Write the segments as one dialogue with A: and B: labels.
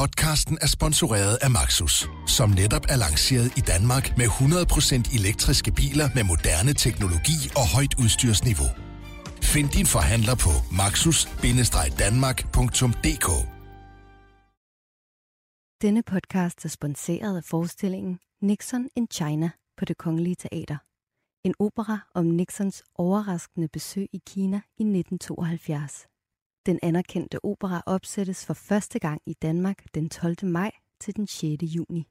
A: Podcasten er sponsoreret af Maxus, som netop er lanceret i Danmark med 100% elektriske biler med moderne teknologi og højt udstyrsniveau. Find din forhandler på maxus-danmark.dk
B: Denne podcast er sponsoreret af forestillingen Nixon in China på Det Kongelige Teater. En opera om Nixons overraskende besøg i Kina i 1972. Den anerkendte opera opsættes for første gang i Danmark den 12. maj til den 6. juni.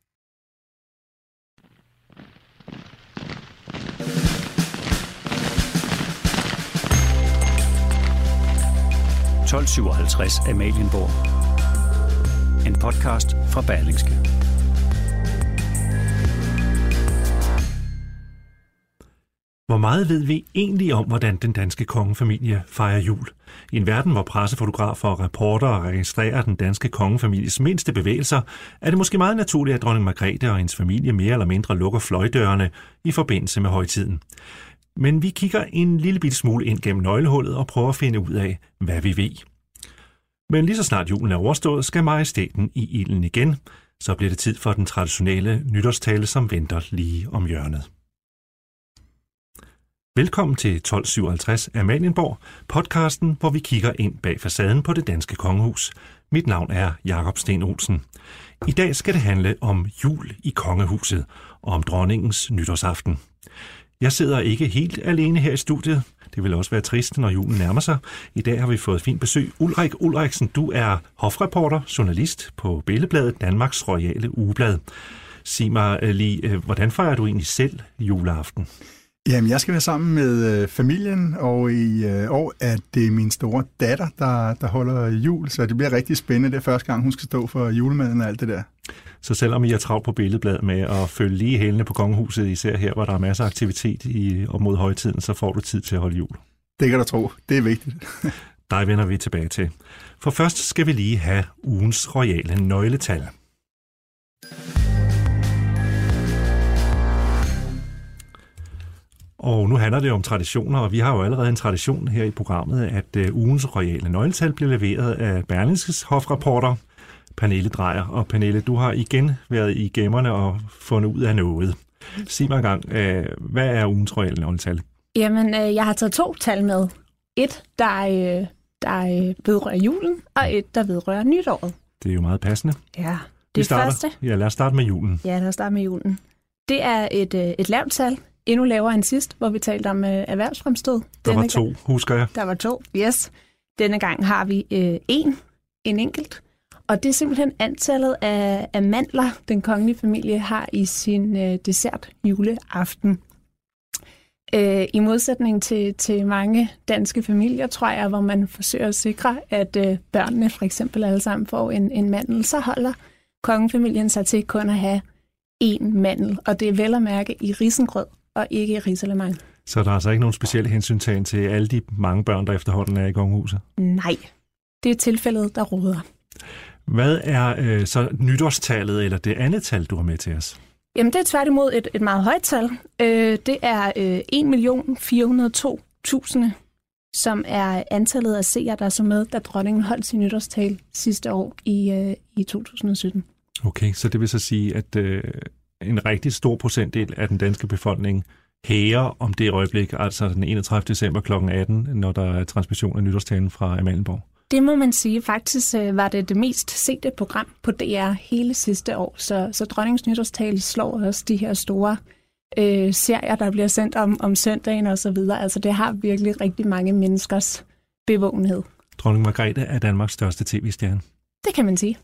C: (1257) Amalienborg. En podcast fra Berlingske.
D: Hvor meget ved vi egentlig om, hvordan den danske kongefamilie fejrer jul? I en verden, hvor pressefotografer og reportere registrerer den danske kongefamilies mindste bevægelser, er det måske meget naturligt, at dronning Margrethe og hendes familie mere eller mindre lukker fløjdørene i forbindelse med højtiden. Men vi kigger en lille bit smule ind gennem nøglehullet og prøver at finde ud af, hvad vi ved. Men lige så snart julen er overstået, skal majestæten i ilden igen. Så bliver det tid for den traditionelle nytårstale, som venter lige om hjørnet. Velkommen til 1257 Amalienborg, podcasten, hvor vi kigger ind bag facaden på det danske kongehus. Mit navn er Jakob Sten Olsen. I dag skal det handle om jul i kongehuset og om dronningens nytårsaften. Jeg sidder ikke helt alene her i studiet. Det vil også være trist, når julen nærmer sig. I dag har vi fået fint besøg. Ulrik Ulriksen, du er hofreporter, journalist på Billebladet, Danmarks Royale Ugeblad. Sig mig eh, lige, eh, hvordan fejrer du egentlig selv juleaften?
E: Jamen, jeg skal være sammen med øh, familien, og i øh, år er det min store datter, der, der holder jul, så det bliver rigtig spændende. Det er første gang, hun skal stå for julemaden og alt det der.
D: Så selvom I er travlt på billedbladet med at følge lige hælene på kongehuset, især her, hvor der er masser af aktivitet i, op mod højtiden, så får du tid til at holde jul.
E: Det kan du tro. Det er vigtigt.
D: Der vender vi tilbage til. For først skal vi lige have ugens royale nøgletal. Og nu handler det om traditioner, og vi har jo allerede en tradition her i programmet, at uh, ugens royale nøgletal bliver leveret af Berlingskes hofrapporter, Pernille Drejer. Og Pernille, du har igen været i gemmerne og fundet ud af noget. Sig mig engang, uh, hvad er ugens royale nøgletal?
F: Jamen, øh, jeg har taget to tal med. Et, der, øh, der øh, vedrører julen, og et, der vedrører nytåret.
D: Det er jo meget passende.
F: Ja,
D: Vi
F: det
D: starter,
F: første.
D: Ja, lad os starte med julen.
F: Ja, lad os starte med julen. Det er et, øh, et lavt tal, endnu lavere end sidst, hvor vi talte om øh, erhvervsfremstød.
D: Der var
F: Denne
D: to,
F: Gang,
D: husker jeg.
F: der var to, yes. Denne gang har vi øh, en, en enkelt. Og det er simpelthen antallet af, af mandler, den kongelige familie har i sin øh, dessert juleaften. Øh, I modsætning til, til mange danske familier, tror jeg, hvor man forsøger at sikre, at øh, børnene for eksempel alle sammen får en, en mandel, så holder kongefamilien sig til kun at have én mandel. Og det er vel at mærke i risengrød og ikke i risalemang.
D: Så der er altså ikke nogen speciel hensyntagen til alle de mange børn, der efterhånden er i kongehuset.
F: Nej, det er tilfældet, der råder.
D: Hvad er øh, så nytårstallet, eller det andet tal, du har med til os?
F: Jamen, det er tværtimod et, et meget højt tal. Øh, det er øh, 1.402.000, som er antallet af seere, der er så med, da dronningen holdt sin nytårstale sidste år i, øh, i 2017.
D: Okay, så det vil så sige, at øh, en rigtig stor procentdel af den danske befolkning hæger om det øjeblik, altså den 31. december kl. 18, når der er transmission af nytårstalen fra Amalienborg.
F: Det må man sige. Faktisk øh, var det det mest sete program på DR hele sidste år. Så, så dronningens nytårstale slår også de her store øh, serier, der bliver sendt om, om søndagen og så videre. Altså det har virkelig rigtig mange menneskers bevågenhed.
D: Dronning Margrethe er Danmarks største tv-stjerne.
F: Det kan man sige.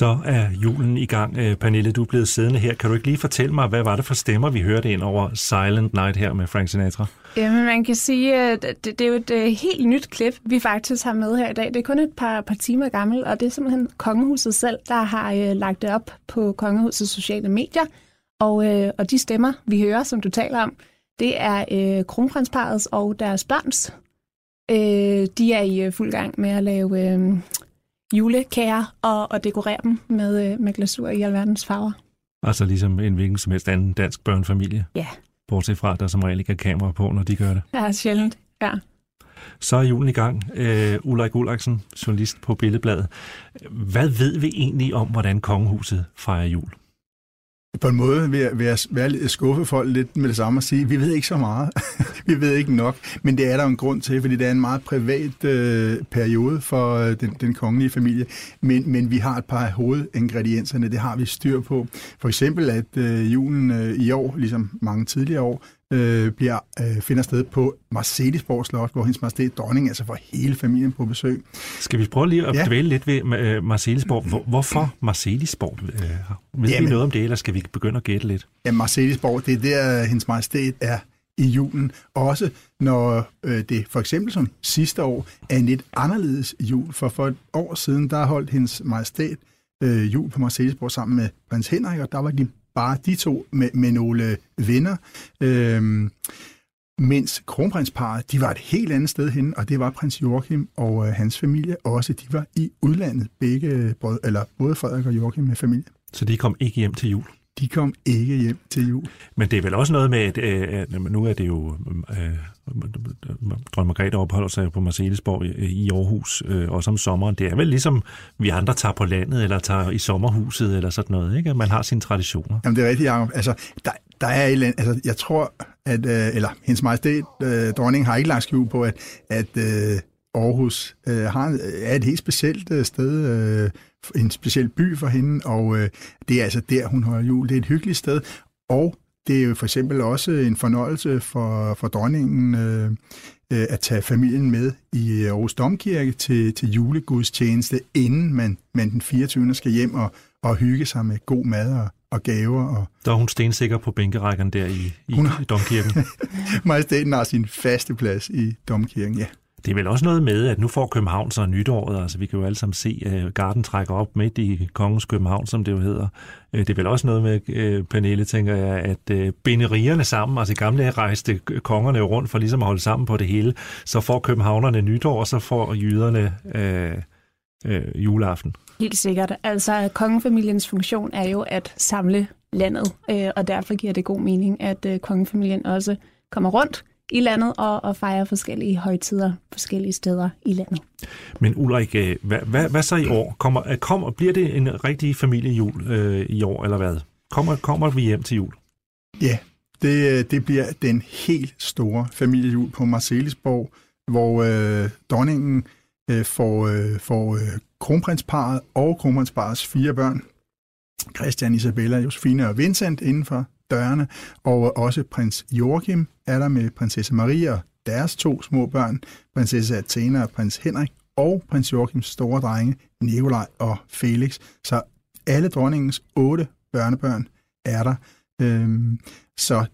D: Så er julen i gang. Øh, Pernille, du er blevet siddende her. Kan du ikke lige fortælle mig, hvad var det for stemmer, vi hørte ind over Silent Night her med Frank Sinatra?
F: Jamen, man kan sige, øh, at det, det er jo et øh, helt nyt klip, vi faktisk har med her i dag. Det er kun et par, par timer gammel, og det er simpelthen kongehuset selv, der har øh, lagt det op på kongehusets sociale medier. Og, øh, og de stemmer, vi hører, som du taler om, det er øh, kronprinsparets og deres børns. Øh, de er i øh, fuld gang med at lave øh, julekager og, og dekorere dem med, øh, med glasur i alverdens farver.
D: Altså ligesom en hvilken som helst anden dansk børnefamilie.
F: Ja.
D: Bortset fra, at der som regel ikke er kamera på, når de gør det.
F: Ja, sjældent. Ja.
D: Så er julen i gang. Øh, Ulrik Ulriksen, journalist på Billedbladet. Hvad ved vi egentlig om, hvordan kongehuset fejrer jul?
E: På en måde vil jeg, vil jeg være lidt- skuffe folk lidt med det samme og sige, vi ved ikke så meget. vi ved ikke nok. Men det er der en grund til, fordi det er en meget privat øh, periode for øh, den, den kongelige familie. Men, men vi har et par af hovedingredienserne, det har vi styr på. For eksempel, at øh, julen øh, i år, ligesom mange tidligere år, øh, bliver, øh, finder sted på Marcellesborg Slot, hvor hendes majestæt dronning altså får hele familien på besøg.
D: Skal vi prøve lige at
E: Ja.
D: dvæle lidt ved øh, Marcelisborg? Hvor, hvorfor Marcelisborg? Øh, ved vi noget om det, eller skal vi begynde at gætte lidt?
E: Ja, Marcellesborg, det er der, hendes majestæt er i julen. Også når øh, det for eksempel som sidste år er en lidt anderledes jul. For for et år siden, der holdt hendes majestæt øh, jul på Marcellesborg sammen med prins Henrik, og der var de bare de to med, med nogle venner. Øh, mens kronprinsparet, de var et helt andet sted hen, og det var prins Joachim og øh, hans familie også. De var i udlandet, begge, eller både Frederik og Joachim med familie.
D: Så de kom ikke hjem til jul.
E: De kom ikke hjem til jul.
D: Men det er vel også noget med, at, øh, nu er det jo... Øh, Dronning Margrethe opholder sig på Marcellesborg i, Aarhus, øh, også om sommeren. Det er vel ligesom, vi andre tager på landet, eller tager i sommerhuset, eller sådan noget, ikke? At man har sine traditioner.
E: Jamen, det er rigtigt, Jacob. Altså, der, der er et eller andet, altså, jeg tror, at, øh, eller hendes majestæt, øh, dronningen, har ikke lagt skjul på, at, at øh, Aarhus øh, har, er et helt specielt øh, sted, øh, en speciel by for hende, og øh, det er altså der, hun holder jul. Det er et hyggeligt sted, og det er jo for eksempel også en fornøjelse for, for dronningen øh, øh, at tage familien med i Aarhus Domkirke til, til julegudstjeneste, inden man, man den 24. skal hjem og, og hygge sig med god mad og, og gaver. Og
D: Der er hun stensikker på bænkerækkerne der i, i
E: Hun har-
D: Domkirken.
E: majestæten har sin faste plads i Domkirken, ja.
D: Det er vel også noget med, at nu får København så nytåret. Altså, vi kan jo alle sammen se, at Garden trækker op midt i kongens København, som det jo hedder. Øh, det er vel også noget med, øh, Pernille, tænker jeg, at øh, binderierne sammen, altså i gamle dage rejste kongerne rundt for ligesom at holde sammen på det hele. Så får københavnerne nytår, og så får jyderne øh, øh, juleaften.
F: Helt sikkert. Altså, kongefamiliens funktion er jo at samle landet, øh, og derfor giver det god mening, at øh, kongefamilien også kommer rundt i landet og, og fejrer forskellige højtider forskellige steder i landet.
D: Men Ulrik, øh, hvad, hvad, hvad så i år? Kommer, øh, kommer, bliver det en rigtig familiejul øh, i år, eller hvad? Kommer, kommer vi hjem til jul?
E: Ja, det, øh, det bliver den helt store familiejul på Marcelisborg, hvor øh, dronningen øh, får, øh, får øh, kronprinsparet og kronprinsparets fire børn, Christian, Isabella, Josefine og Vincent inden for dørene, og også prins Joachim er der med prinsesse Maria og deres to små børn, prinsesse Athena og prins Henrik, og prins Joachims store drenge, Nikolaj og Felix. Så alle dronningens otte børnebørn er der. Øhm, så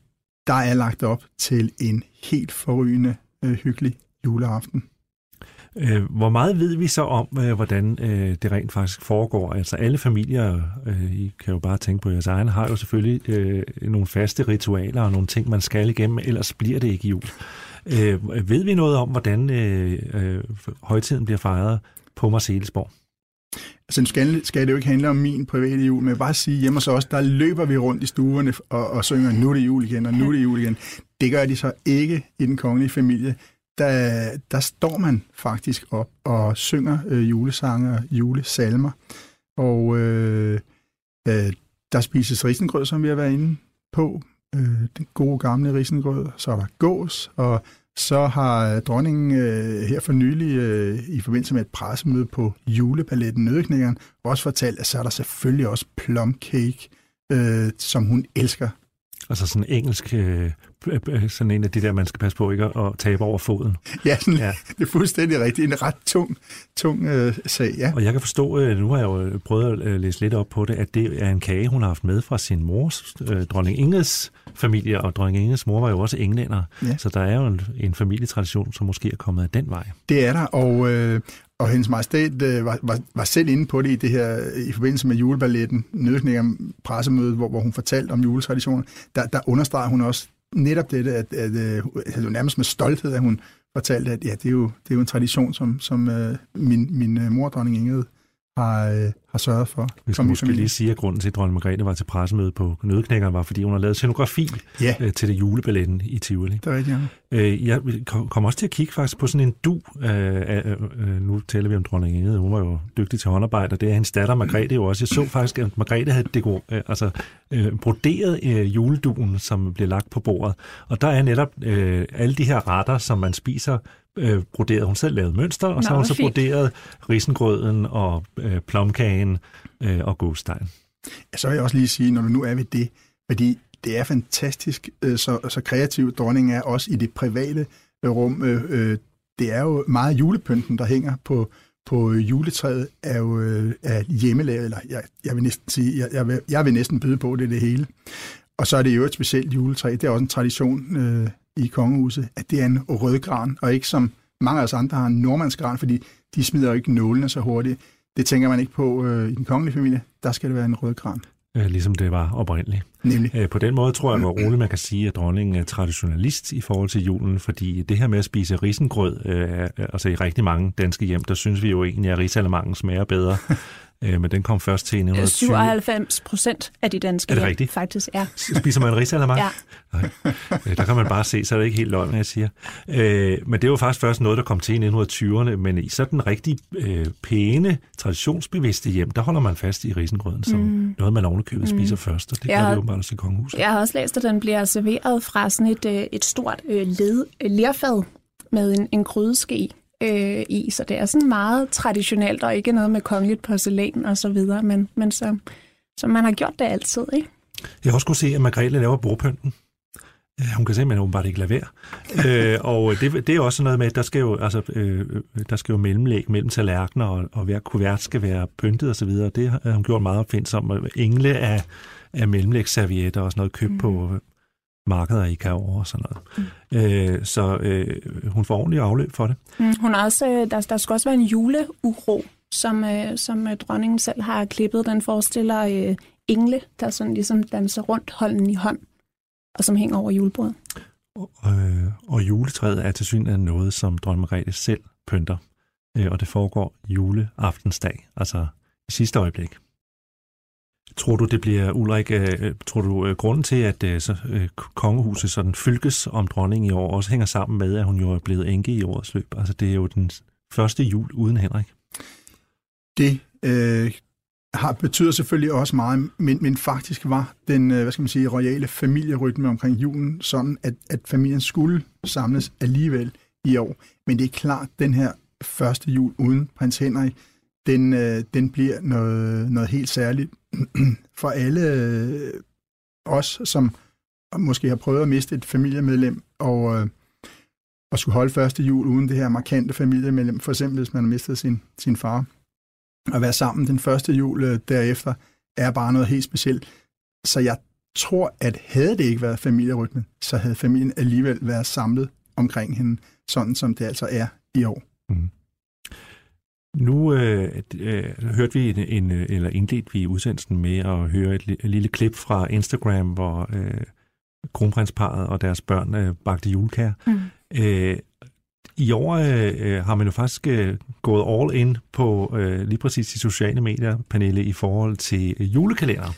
E: der er lagt op til en helt forrygende, øh, hyggelig juleaften.
D: Øh, Hvor meget ved vi så om, øh, hvordan øh, det rent faktisk foregår? Altså alle familier, øh, I kan jo bare tænke på jeres egen, har jo selvfølgelig øh, nogle faste ritualer og nogle ting, man skal igennem, ellers bliver det ikke jul. Øh, ved vi noget om, hvordan øh, øh, højtiden bliver fejret på Marcelesborg?
E: Altså, nu skal, skal det jo ikke handle om min private jul, men bare sige, hjemme hos os, der løber vi rundt i stuerne og, og synger, nu er det jul igen, og nu er det jul igen. Det gør de så ikke i den kongelige familie. Der, der står man faktisk op og synger øh, julesange og julesalmer. Og øh, øh, der spises risengrød, som vi har været inde på. Øh, den gode gamle risengrød. Så er der gås, og så har dronningen øh, her for nylig øh, i forbindelse med et pressemøde på julepaletten Nødeknækkeren også fortalt, at så er der selvfølgelig også plum cake, øh, som hun elsker.
D: Altså sådan engelsk, øh, øh, sådan en af de der, man skal passe på ikke at, tabe over foden.
E: Ja, sådan, ja. Det er fuldstændig rigtigt. En ret tung, tung øh, sag, ja.
D: Og jeg kan forstå, øh, nu har jeg jo prøvet at øh, læse lidt op på det, at det er en kage, hun har haft med fra sin mors, øh, dronning Inges familie, og dronning Inges mor var jo også englænder,
E: Ja.
D: så der er jo en, en familietradition, som måske er kommet af den vej.
E: Det er der, og, øh, og hendes majestæt øh, var, var, var selv inde på det i det her i forbindelse med juleballetten, nødkning om pressemødet, hvor, hvor hun fortalte om juletraditioner. Der, der understreger hun også netop dette, at, at, at altså, nærmest med stolthed, at hun fortalte, at ja, det er jo, det er jo en tradition, som, som øh, min, min øh, uh, mor, dronning Ingrid, har, øh, har sørget for.
D: Vi skal måske lige sige, at grunden til, at dronning Margrethe var til pressemøde på Nødknækkeren, var, fordi hun har lavet scenografi
E: ja.
D: øh, til det julebilletten i Tivoli.
E: Det er rigtigt,
D: ja. Øh, jeg kom også til at kigge faktisk på sådan en du. Øh, øh, øh, nu taler vi om dronning Ingrid, hun var jo dygtig til håndarbejde, og det er hendes datter Margrethe jo også. Jeg så faktisk, at Margrethe havde dekor, øh, altså, øh, broderet øh, juleduen, som blev lagt på bordet. Og der er netop øh, alle de her retter, som man spiser øh, broderet. Hun selv lavede mønster, og Nå, så har hun så fint. broderet risengrøden og øh, plomkagen øh, og godstein.
E: Ja, så vil jeg også lige sige, når du nu er ved det, fordi det er fantastisk, øh, så, så kreativ dronningen er også i det private øh, rum. Øh, øh, det er jo meget julepynten, der hænger på, på juletræet, er jo øh, er hjemmelavet, eller jeg, jeg vil næsten sige, jeg, jeg, vil, jeg vil næsten byde på det, det hele. Og så er det jo et specielt juletræ. Det er også en tradition øh, i kongehuset, at det er en rødgran, og ikke som mange af os andre har en nordmandsgran, fordi de smider jo ikke nålene så hurtigt. Det tænker man ikke på øh, i den kongelige familie. Der skal det være en rødgran.
D: Øh, ligesom det var oprindeligt.
E: Nemlig.
D: Øh, på den måde tror jeg, hvor roligt man kan sige, at dronningen er traditionalist i forhold til julen, fordi det her med at spise risengrød, øh, altså i rigtig mange danske hjem, der synes vi jo egentlig, at risalemangen smager bedre øh, men den kom først til 1920.
F: 97 procent af de danske
D: er det rigtigt?
F: faktisk er.
D: Spiser man risalamang?
F: Ja.
D: Nej. Øh, der kan man bare se, så er det ikke helt løgn, jeg siger. Øh, men det var faktisk først noget, der kom til i 1920'erne, men i sådan rigtig øh, pæne, traditionsbevidste hjem, der holder man fast i risengrøden, som mm. noget, man ovenikøbet mm. spiser først, og det gør det jo bare til kongehuset.
F: Jeg har også læst, at den bliver serveret fra sådan et, øh, et stort øh, led, lerfad med en, en grydeske øh, i, så det er sådan meget traditionelt, og ikke noget med kongeligt porcelæn og så videre, men, men så, så man har gjort det altid, ikke?
D: Jeg har også kunne se, at Margrethe laver bordpynten. Hun kan simpelthen åbenbart ikke lade være. øh, og det, det er også noget med, at der skal jo, altså, øh, der skal jo mellemlæg mellem tallerkener, og, og hver kuvert skal være pyntet osv. Det har hun gjort meget opfindsomt. Engle af, af mellemlægsservietter og sådan noget købt mm. på markeder i Kaor og sådan noget. Mm. Øh, så øh, hun får ordentligt afløb for det.
F: Mm, hun har også, øh, der, der skal også være en juleuro, som, øh, som øh, dronningen selv har klippet. Den forestiller øh, engle, der sådan ligesom danser rundt hånden i hånd, og som hænger over julebordet.
D: Og, øh, og juletræet er til synligheden noget, som dronning Margrethe selv pynter. Øh, og det foregår juleaftensdag, altså i sidste øjeblik. Tror du, det bliver, Ulrik, øh, øh, tror du, øh, grunden til, at så, kongehuset sådan fylkes om dronningen i år, også hænger sammen med, at hun jo er blevet enke i årets løb? Altså, det er jo den første jul uden Henrik.
E: Det øh, har, betyder selvfølgelig også meget, men, men faktisk var den, hvad skal man sige, royale familierytme omkring julen sådan, at, at familien skulle samles alligevel i år. Men det er klart, den her første jul uden prins Henrik, den, øh, den bliver noget, noget helt særligt for alle øh, os, som måske har prøvet at miste et familiemedlem, og, øh, og skulle holde første jul uden det her markante familiemedlem, for eksempel hvis man har mistet sin, sin far. At være sammen den første jul øh, derefter, er bare noget helt specielt. Så jeg tror, at havde det ikke været familierytmen, så havde familien alligevel været samlet omkring hende, sådan som det altså er i år. Mm.
D: Nu øh, øh, hørte vi en, en, eller indledte vi udsendelsen med at høre et, et lille klip fra Instagram, hvor øh, kronprinsparet og deres børn øh, bagte julekær. Mm. Øh, I år øh, har man jo faktisk øh, gået all in på øh, lige præcis de sociale medier, Pernille, i forhold til øh, julekalender.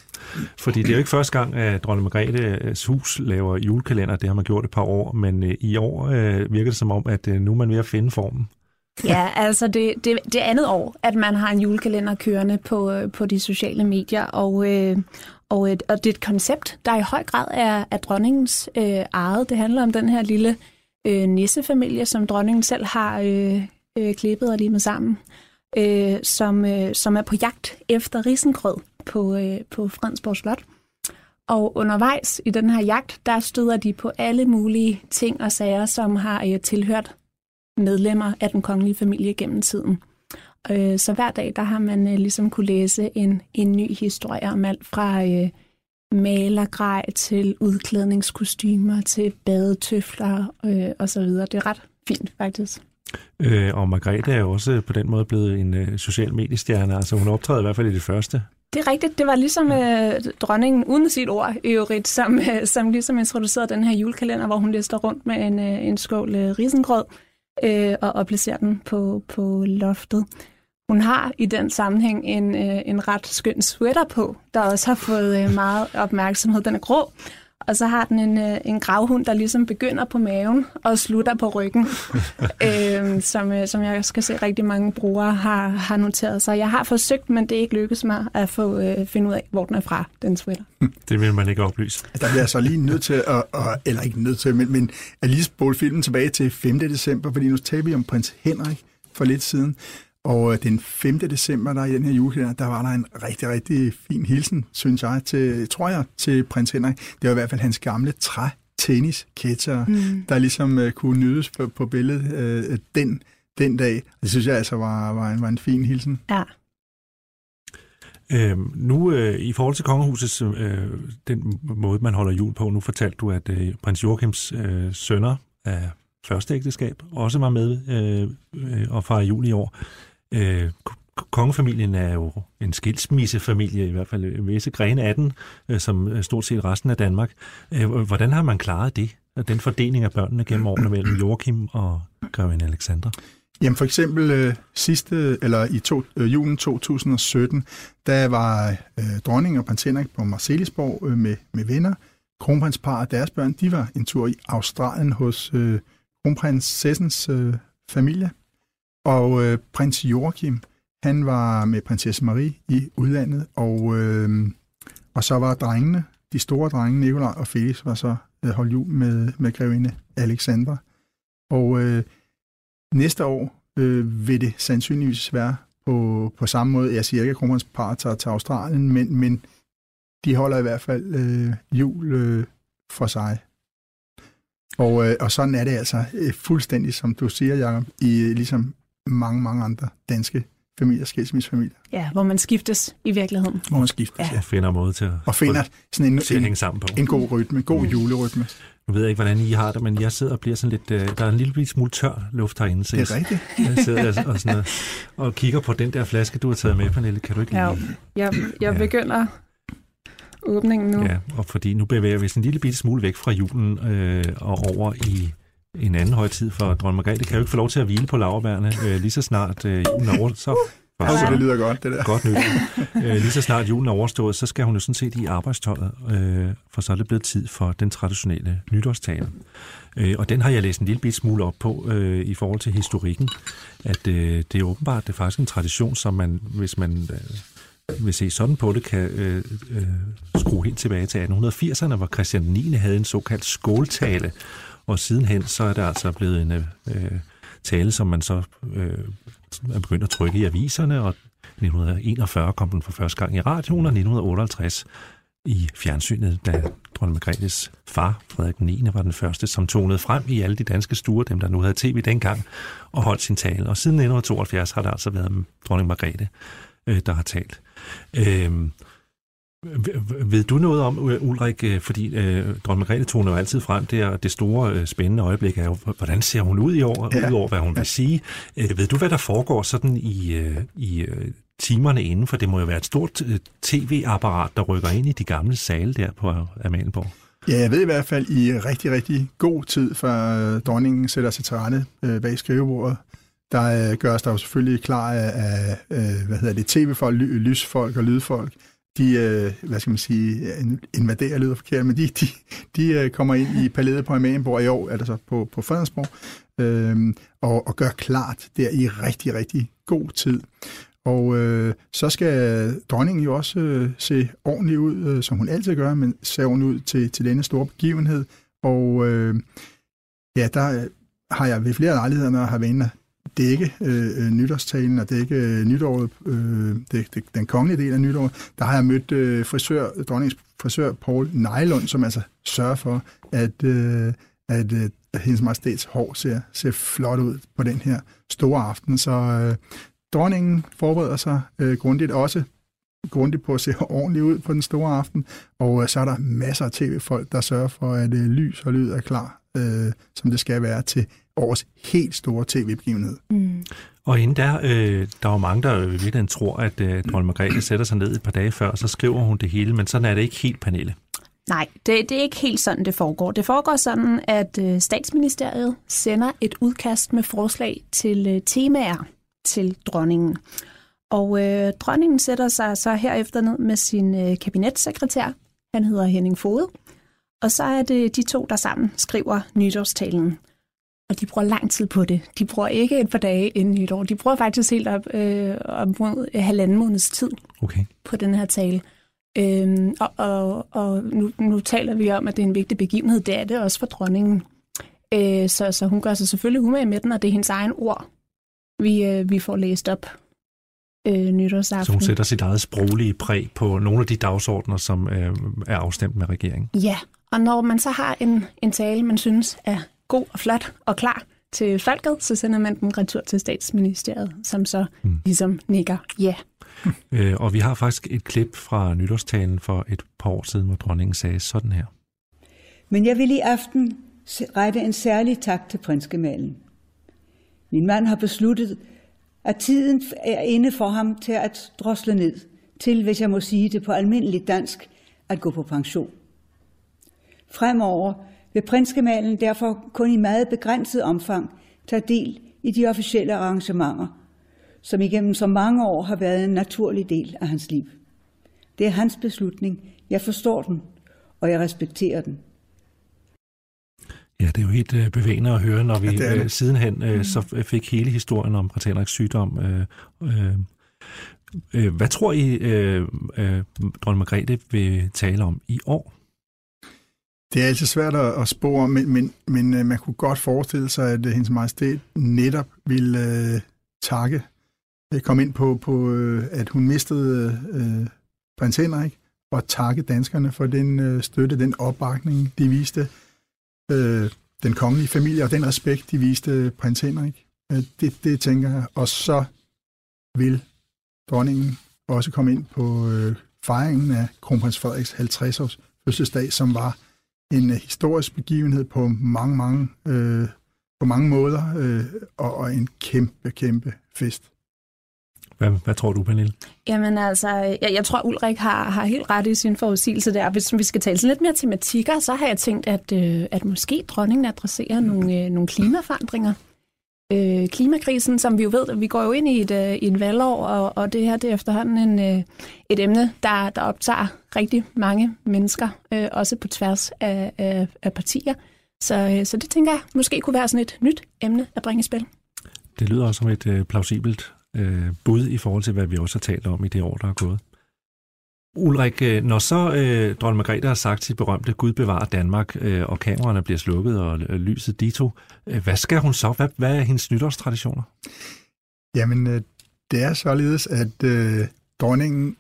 D: Fordi det er jo ikke første gang, at dronning Margrethes hus laver julekalender. Det har man gjort et par år, men øh, i år øh, virker det som om, at øh, nu er man ved at finde formen.
F: Ja, altså det, det, det andet år, at man har en julekalender kørende på, øh, på de sociale medier, og, øh, og, et, og det er et koncept, der i høj grad er, er dronningens øh, eget. Det handler om den her lille øh, nissefamilie, som dronningen selv har øh, øh, klippet og limet sammen, øh, som, øh, som er på jagt efter risengrød på, øh, på Fredensborg Slot. Og undervejs i den her jagt, der støder de på alle mulige ting og sager, som har øh, tilhørt medlemmer af den kongelige familie gennem tiden. Øh, så hver dag, der har man øh, ligesom kunne læse en, en ny historie om alt fra øh, malergrej til udklædningskostymer til badetøfler øh, osv. Det er ret fint, faktisk.
D: Øh, og Margrethe er jo også på den måde blevet en øh, social mediestjerne. Altså hun optræder i hvert fald i det første
F: Det er rigtigt. Det var ligesom øh, dronningen, uden sit ord i øvrigt, som, øh, som ligesom introducerede den her julekalender, hvor hun lister rundt med en, øh, en skål øh, risengrød øh, Øh, og, og placerer den på, på loftet. Hun har i den sammenhæng en, øh, en ret skøn sweater på, der også har fået øh, meget opmærksomhed. Den er grå, og så har den en, øh, en gravhund, der ligesom begynder på maven og slutter på ryggen, øh, som, øh, som jeg skal se rigtig mange brugere har, har noteret sig. Jeg har forsøgt, men det er ikke lykkedes mig at få øh, finde ud af, hvor den er fra, den sweater.
D: Det vil man ikke oplyse.
E: Der bliver jeg så lige nødt til at, at eller ikke nødt til, men, men at lige spole filmen tilbage til 5. december, fordi nu taler vi om prins Henrik for lidt siden. Og øh, den 5. december, der i den her julekalender, der var der en rigtig, rigtig fin hilsen, synes jeg, til, tror jeg, til prins Henrik. Det var i hvert fald hans gamle træ tennis mm. der ligesom uh, kunne nydes på, på billedet uh, den, den dag. Det synes jeg altså var, var, en, var en fin hilsen.
F: Ja.
D: Øhm, nu øh, i forhold til kongehusets øh, den måde, man holder jul på, nu fortalte du, at øh, prins Joachims øh, sønner af første ægteskab også var med øh, øh, og fejre jul i år. Øh, kongefamilien er jo en skilsmissefamilie, i hvert fald visse grene af den, øh, som stort set resten af Danmark. Øh, hvordan har man klaret det, den fordeling af børnene gennem årene mellem Joachim og Grevin Alexandra?
E: Jamen for eksempel øh, sidste, eller i to, øh, julen 2017, der var øh, dronning og prins Henrik på Marcelisborg øh, med, med venner. Kronprinspar og deres børn, de var en tur i Australien hos øh, kronprinsessens øh, familie. Og øh, prins Joachim, han var med prinsesse Marie i udlandet, og, øh, og så var drengene, de store drenge, Nikolaj og Felix, var så øh, holdt jul med, med grevinde Alexandra. Og øh, næste år øh, vil det sandsynligvis være på, på samme måde. Jeg siger ikke, at kronprins par tager til Australien, men, men de holder i hvert fald øh, jul øh, for sig. Og, øh, og sådan er det altså øh, fuldstændig, som du siger, Jacob, i ligesom mange, mange andre danske familier, skilsmissefamilier.
F: Ja, hvor man skiftes i virkeligheden.
E: Hvor man skiftes, ja.
D: Og finder måde til at,
E: og finder sådan en,
D: en, en, sammen på.
E: en god rytme, god mm. julerytme.
D: Nu ved jeg ikke, hvordan I har det, men jeg sidder og bliver sådan lidt... Øh, der er en lille smule tør luft herinde. Så
E: det er rigtigt.
D: Jeg sidder og, og, sådan, og kigger på den der flaske, du har taget med, Pernille. Kan du ikke
F: ja,
D: lige...
F: Jeg, jeg ja. begynder åbningen nu.
D: Ja, og fordi nu bevæger vi os en lille bitte smule væk fra julen øh, og over i en anden højtid for dronning Margrethe. Kan jo ikke få lov til at hvile på laverbærene øh, lige så snart øh, julen er over, så
E: Ja, det lyder godt, det der.
D: Godt nyt. øh, lige så snart julen er overstået, så skal hun jo sådan set i arbejdstøjet, øh, for så er det blevet tid for den traditionelle nytårstale. Øh, og den har jeg læst en lille bit smule op på øh, i forhold til historikken, at øh, det er åbenbart det er faktisk en tradition, som man, hvis man øh, vil se sådan på det, kan øh, øh, skrue helt tilbage til 1880'erne, hvor Christian 9. havde en såkaldt skåltale, og sidenhen så er det altså blevet en øh, øh, tale, som man så øh, er begyndt at trykke i aviserne, og 1941 kom den for første gang i radioen, og 1958 i fjernsynet, da dronning Margrethes far, Frederik 9., var den første, som tonede frem i alle de danske stuer, dem der nu havde tv dengang, og holdt sin tale. Og siden 1972 har der altså været dronning Margrethe, øh, der har talt. Øh, ved du noget om, Ulrik, øh, fordi øh, dronning Margrethe toner jo altid frem, det, er, det store øh, spændende øjeblik er jo, hvordan ser hun ud i år, ja. udover hvad hun vil sige. Øh, ved du, hvad der foregår sådan i, øh, i øh, timerne inden, for det må jo være et stort øh, tv-apparat, der rykker ind i de gamle sale der på Amalienborg.
E: Ja, jeg ved i hvert fald i rigtig, rigtig god tid, før øh, dronningen sætter sig til rette øh, bag skrivebordet. Der øh, gøres der jo selvfølgelig klar af, af øh, hvad hedder det, tv-folk, ly, lysfolk og lydfolk, de, øh, hvad skal man sige, invaderer lyder forkert, men de, de, de øh, kommer ind i palæet på Amalienborg i år, altså på, på Fredensborg, øh, og, og gør klart der i rigtig, rigtig god tid. Og øh, så skal dronningen jo også øh, se ordentligt ud, øh, som hun altid gør, men se ordentligt ud til, til denne store begivenhed. Og øh, ja, der øh, har jeg ved flere lejligheder, når jeg har været dække øh, øh, nytårstalen og dække øh, nytåret, øh, det, det, den kongelige del af nytåret, der har jeg mødt øh, frisør, dronningens frisør Paul Nejlund, som altså sørger for, at, øh, at, øh, at hendes majestæts hår ser, ser flot ud på den her store aften. Så øh, dronningen forbereder sig øh, grundigt også grundigt på at se ordentligt ud på den store aften, og øh, så er der masser af tv-folk, der sørger for, at øh, lys og lyd er klar øh, som det skal være til årets helt store tv-begivenhed.
F: Mm.
D: Og inden der, øh, der er jo mange, der virkeligheden tror, at øh, dronning Margrethe sætter sig ned et par dage før, så skriver hun det hele, men sådan er det ikke helt, Pernille.
F: Nej, det, det er ikke helt sådan, det foregår. Det foregår sådan, at øh, statsministeriet sender et udkast med forslag til øh, temaer til dronningen. Og øh, dronningen sætter sig så herefter ned med sin øh, kabinetssekretær. Han hedder Henning Fode. Og så er det de to, der sammen skriver nytårstalen. Og de bruger lang tid på det. De bruger ikke et par dage inden nytår. De bruger faktisk helt op, øh, op mod halvanden måneds tid
D: Okay.
F: på den her tale. Øhm, og og, og nu, nu taler vi om, at det er en vigtig begivenhed. Det er det også for dronningen. Øh, så, så hun gør sig selvfølgelig umage med den, og det er hendes egen ord, vi, øh, vi får læst op øh, nytårsaften.
D: Så hun sætter sit eget sproglige præg på nogle af de dagsordner, som øh, er afstemt med regeringen.
F: Ja, og når man så har en, en tale, man synes er god og flot og klar til folket, så sender man den retur til statsministeriet, som så
D: Mm.
F: ligesom nikker ja.
D: Øh, og vi har faktisk et klip fra nytårstalen for et par år siden, hvor dronningen sagde sådan her.
G: Men jeg vil i aften rette en særlig tak til prinsgemalen. Min mand har besluttet, at tiden er inde for ham til at drosle ned, til, hvis jeg må sige det på almindeligt dansk, at gå på pension. Fremover vil prinsgemalen derfor kun i meget begrænset omfang tage del i de officielle arrangementer, som igennem så mange år har været en naturlig del af hans liv. Det er hans beslutning. Jeg forstår den, og jeg respekterer den.
D: Ja, det er jo helt øh, bevægende at høre, når vi
E: Ja, det det.
D: øh, sidenhen øh, så fik hele historien om prins Henriks sygdom. Øh, øh, øh, hvad tror I, øh, øh, dronning Margrethe vil tale om i år?
E: Det er altid svært at, spå spore, men, men, men øh, man kunne godt forestille sig, at øh, hendes majestæt netop ville øh, takke, øh, komme ind på, på øh, at hun mistede øh, prins Henrik, og takke danskerne for den øh, støtte, den opbakning, de viste øh, den kongelige familie, og den respekt, de viste prins Henrik. Øh, det, det tænker jeg. Og så vil dronningen også komme ind på øh, fejringen af kronprins Frederiks 50-års fødselsdag, som var en øh, historisk begivenhed på mange, mange, øh, på mange måder, øh, og, og en kæmpe, kæmpe fest.
D: Hvad, hvad tror du, Pernille?
F: Jamen altså, jeg, jeg tror, Ulrik har, har helt ret i sin forudsigelse der. Hvis vi skal tale sådan lidt mere tematikker, så har jeg tænkt, at, øh, at måske dronningen adresserer nogle, øh, nogle klimaforandringer. Øh, klimakrisen, som vi jo ved, vi går jo ind i et, øh, et valgår, og, og det her det er efterhånden en, øh, et emne, der, der optager rigtig mange mennesker, øh, også på tværs af, af, af partier. Så, øh, så det tænker jeg måske kunne være sådan et nyt emne at bringe i spil.
D: Det lyder også som et øh, plausibelt øh, bud i forhold til, hvad vi også har talt om i det år, der er gået. Ulrik, øh, når så øh, dronning Margrethe har sagt sit berømte Gud bevarer Danmark, øh, og kameraerne bliver slukket, og øh, lyset dito, øh, hvad skal hun så? Hvad, hvad er hendes nytårstraditioner?
E: Jamen, øh, det er således, at øh, dronningen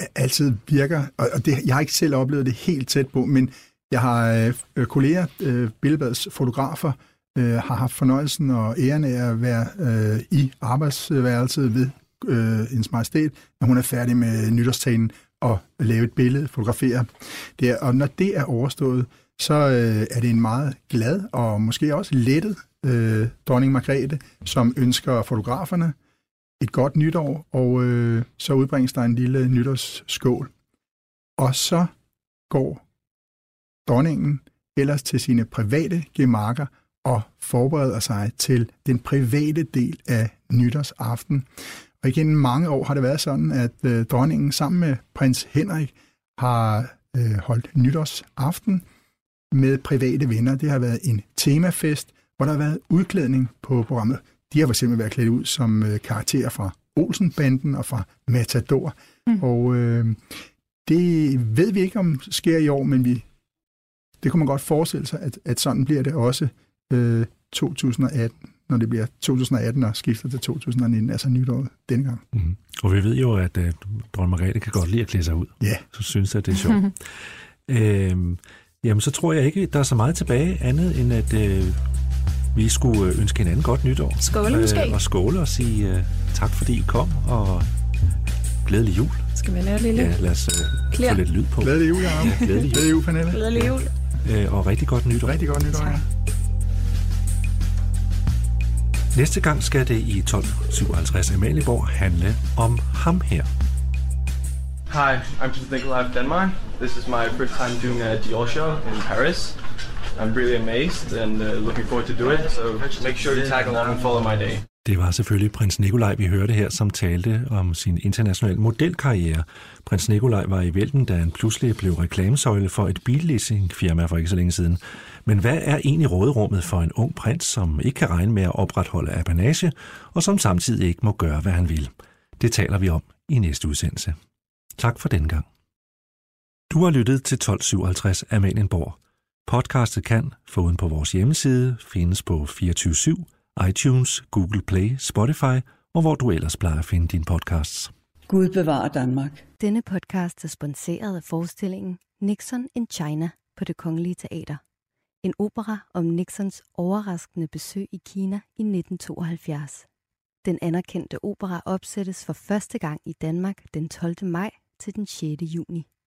E: øh, altid virker, og, og det, jeg har ikke selv oplevet det helt tæt på, men jeg har øh, kolleger, øh, Billedbladets fotografer, øh, har haft fornøjelsen og æren af at være øh, i arbejdsværelset ved øh, hendes majestæt, når hun er færdig med nytårstalen og lave et billede, fotografere det. Og når det er overstået, så øh, er det en meget glad og måske også lettet øh, dronning Margrethe, som ønsker fotograferne et godt nytår, og øh, så udbringes der en lille nytårsskål. Og så går dronningen ellers til sine private gemakker og forbereder sig til den private del af nytårsaften. Og igen mange år har det været sådan, at øh, dronningen sammen med prins Henrik har øh, holdt nytårsaften med private venner. Det har været en temafest, hvor der har været udklædning på programmet. De har for eksempel været klædt ud som øh, karakterer fra Olsenbanden og fra Matador. Mm. Og øh, det ved vi ikke, om sker i år, men vi, det kunne man godt forestille sig, at, at sådan bliver det også øh, 2018, når det bliver 2018 og skifter til 2019, altså nytåret denne gang.
D: Mm. Og vi ved jo, at øh, dronning Margrethe kan godt lide at klæde sig ud.
E: Ja.
D: Så synes jeg, at det er sjovt. øhm, jamen, så tror jeg ikke, der er så meget tilbage andet, end at øh, vi skulle øh, ønske hinanden godt nytår.
F: Skåle måske.
D: Øh, og skåle og sige øh, tak, fordi I kom, og glædelig jul.
F: Skal vi lave lille
D: Ja, lad os øh,
F: Klær.
D: få lidt lyd på.
E: Glædelig jul, Jacob.
D: Ja, glædelig jul.
E: Glædelig jul, Pernille.
F: glædelig jul?
D: øh, og rigtig godt nytår.
E: Rigtig godt nytår.
F: Tak.
D: Næste gang skal det i 1257 Amalieborg handle om ham her.
H: Hi, I'm just Nikolai of Denmark. This is my first time doing a Dior show in Paris. I'm really amazed and uh, looking forward to do it. So make sure to tag along and follow my day.
D: Det var selvfølgelig prins Nikolaj, vi hørte her, som talte om sin internationale modelkarriere. Prins Nikolaj var i vælten, da han pludselig blev reklamesøjle for et billeasingfirma for ikke så længe siden. Men hvad er egentlig råderummet for en ung prins, som ikke kan regne med at opretholde apanage, og som samtidig ikke må gøre, hvad han vil? Det taler vi om i næste udsendelse. Tak for den gang. Du har lyttet til 1257 Amalienborg. Podcastet kan, foruden på vores hjemmeside, findes på 247 iTunes, Google Play, Spotify og hvor du ellers plejer at finde dine podcasts.
G: Gud bevarer Danmark.
B: Denne podcast er sponsoreret af forestillingen Nixon in China på Det Kongelige Teater. En opera om Nixons overraskende besøg i Kina i 1972. Den anerkendte opera opsættes for første gang i Danmark den 12. maj til den 6. juni.